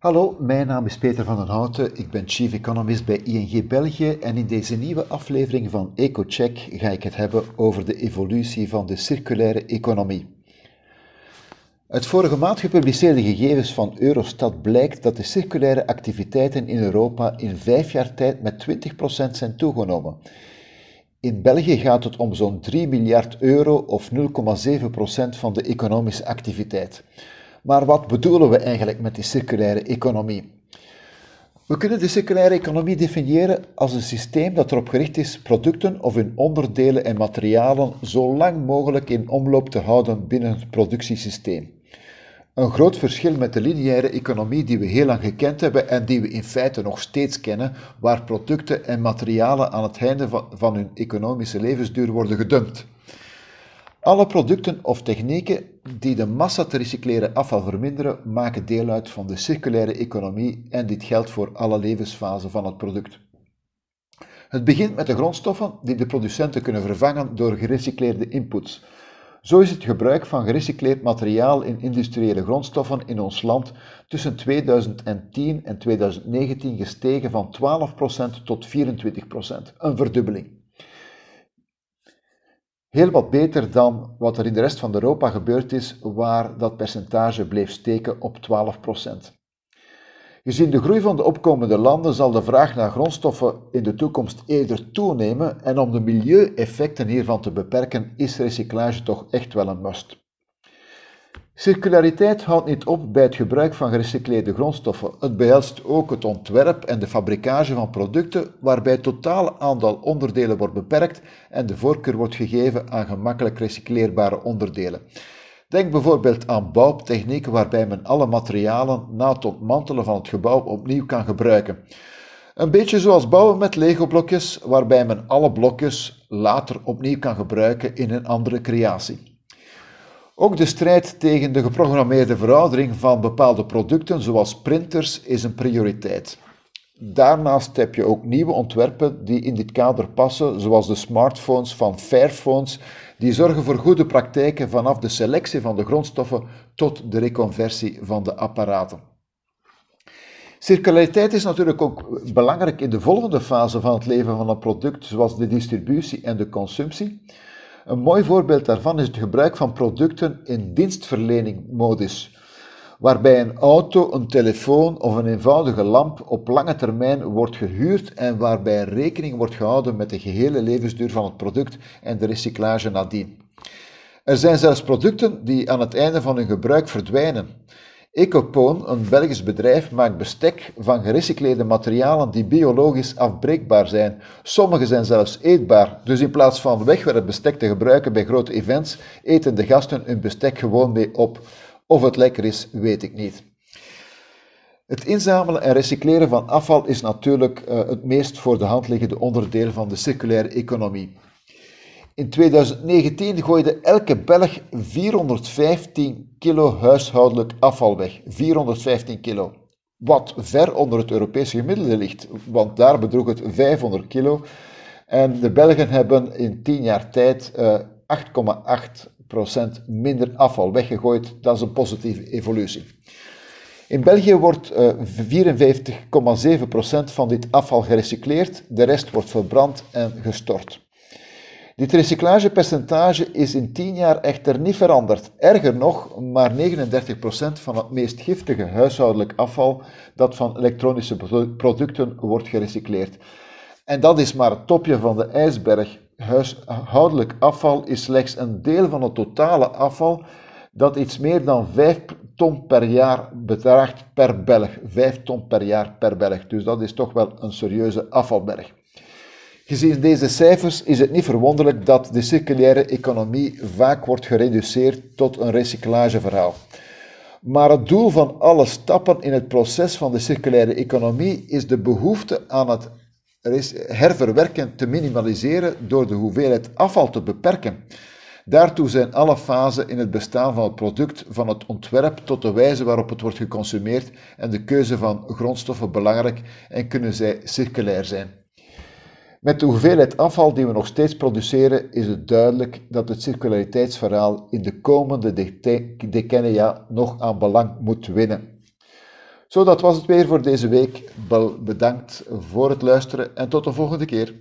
Hallo, mijn naam is Peter van den Houten. Ik ben Chief Economist bij ING België en in deze nieuwe aflevering van EcoCheck ga ik het hebben over de evolutie van de circulaire economie. Uit vorige maand gepubliceerde gegevens van Eurostat blijkt dat de circulaire activiteiten in Europa in vijf jaar tijd met 20% zijn toegenomen. In België gaat het om zo'n 3 miljard euro of 0,7% van de economische activiteit. Maar wat bedoelen we eigenlijk met die circulaire economie? We kunnen de circulaire economie definiëren als een systeem dat erop gericht is producten of hun onderdelen en materialen zo lang mogelijk in omloop te houden binnen het productiesysteem. Een groot verschil met de lineaire economie die we heel lang gekend hebben en die we in feite nog steeds kennen, waar producten en materialen aan het einde van hun economische levensduur worden gedumpt. Alle producten of technieken die de massa te recycleren afval verminderen, maken deel uit van de circulaire economie en dit geldt voor alle levensfasen van het product. Het begint met de grondstoffen die de producenten kunnen vervangen door gerecycleerde inputs. Zo is het gebruik van gerecycleerd materiaal in industriële grondstoffen in ons land tussen 2010 en 2019 gestegen van 12% tot 24%, een verdubbeling. Heel wat beter dan wat er in de rest van Europa gebeurd is, waar dat percentage bleef steken op 12%. Gezien de groei van de opkomende landen zal de vraag naar grondstoffen in de toekomst eerder toenemen en om de milieueffecten hiervan te beperken is recyclage toch echt wel een must. Circulariteit houdt niet op bij het gebruik van gerecycleerde grondstoffen. Het behelst ook het ontwerp en de fabricage van producten waarbij het totale aantal onderdelen wordt beperkt en de voorkeur wordt gegeven aan gemakkelijk recycleerbare onderdelen. Denk bijvoorbeeld aan bouwtechnieken waarbij men alle materialen na het ontmantelen van het gebouw opnieuw kan gebruiken. Een beetje zoals bouwen met Lego-blokjes, waarbij men alle blokjes later opnieuw kan gebruiken in een andere creatie. Ook de strijd tegen de geprogrammeerde veroudering van bepaalde producten, zoals printers, is een prioriteit. Daarnaast heb je ook nieuwe ontwerpen die in dit kader passen, zoals de smartphones van Fairphones, die zorgen voor goede praktijken vanaf de selectie van de grondstoffen tot de reconversie van de apparaten. Circulariteit is natuurlijk ook belangrijk in de volgende fase van het leven van een product, zoals de distributie en de consumptie. Een mooi voorbeeld daarvan is het gebruik van producten in dienstverleningmodus, waarbij een auto, een telefoon of een eenvoudige lamp op lange termijn wordt gehuurd en waarbij rekening wordt gehouden met de gehele levensduur van het product en de recyclage nadien. Er zijn zelfs producten die aan het einde van hun gebruik verdwijnen. Ecopoon, een Belgisch bedrijf, maakt bestek van gerecycleerde materialen die biologisch afbreekbaar zijn. Sommige zijn zelfs eetbaar, dus in plaats van wegwerpbestek te gebruiken bij grote events, eten de gasten hun bestek gewoon mee op. Of het lekker is, weet ik niet. Het inzamelen en recycleren van afval is natuurlijk uh, het meest voor de hand liggende onderdeel van de circulaire economie. In 2019 gooide elke Belg 415 kilo huishoudelijk afval weg. 415 kilo. Wat ver onder het Europese gemiddelde ligt, want daar bedroeg het 500 kilo. En de Belgen hebben in 10 jaar tijd uh, eh, 8,8% minder afval weggegooid. Dat is een positieve evolutie. In België wordt uh, eh, 54,7% van dit afval gerecycleerd, de rest wordt verbrand en gestort. Dit recyclagepercentage is in 10 jaar echter niet veranderd. Erger nog, maar 39% van het meest giftige huishoudelijk afval dat van elektronische producten wordt gerecycleerd. En dat is maar het topje van de ijsberg. Huishoudelijk afval is slechts een deel van het totale afval dat iets meer dan 5 ton per jaar bedraagt per Belg. 5 ton per jaar per Belg. Dus dat is toch wel een serieuze afvalberg. Gezien deze cijfers is het niet verwonderlijk dat de circulaire economie vaak wordt gereduceerd tot een recyclageverhaal. Maar het doel van alle stappen in het proces van de circulaire economie is de behoefte aan het herverwerken te minimaliseren door de hoeveelheid afval te beperken. Daartoe zijn alle fasen in het bestaan van het product, van het ontwerp tot de wijze waarop het wordt geconsumeerd en de keuze van grondstoffen belangrijk en kunnen zij circulair zijn. Met de hoeveelheid afval die we nog steeds produceren, is het duidelijk dat het circulariteitsverhaal in de komende decennia nog aan belang moet winnen. Zo, dat was het weer voor deze week. Bedankt voor het luisteren en tot de volgende keer.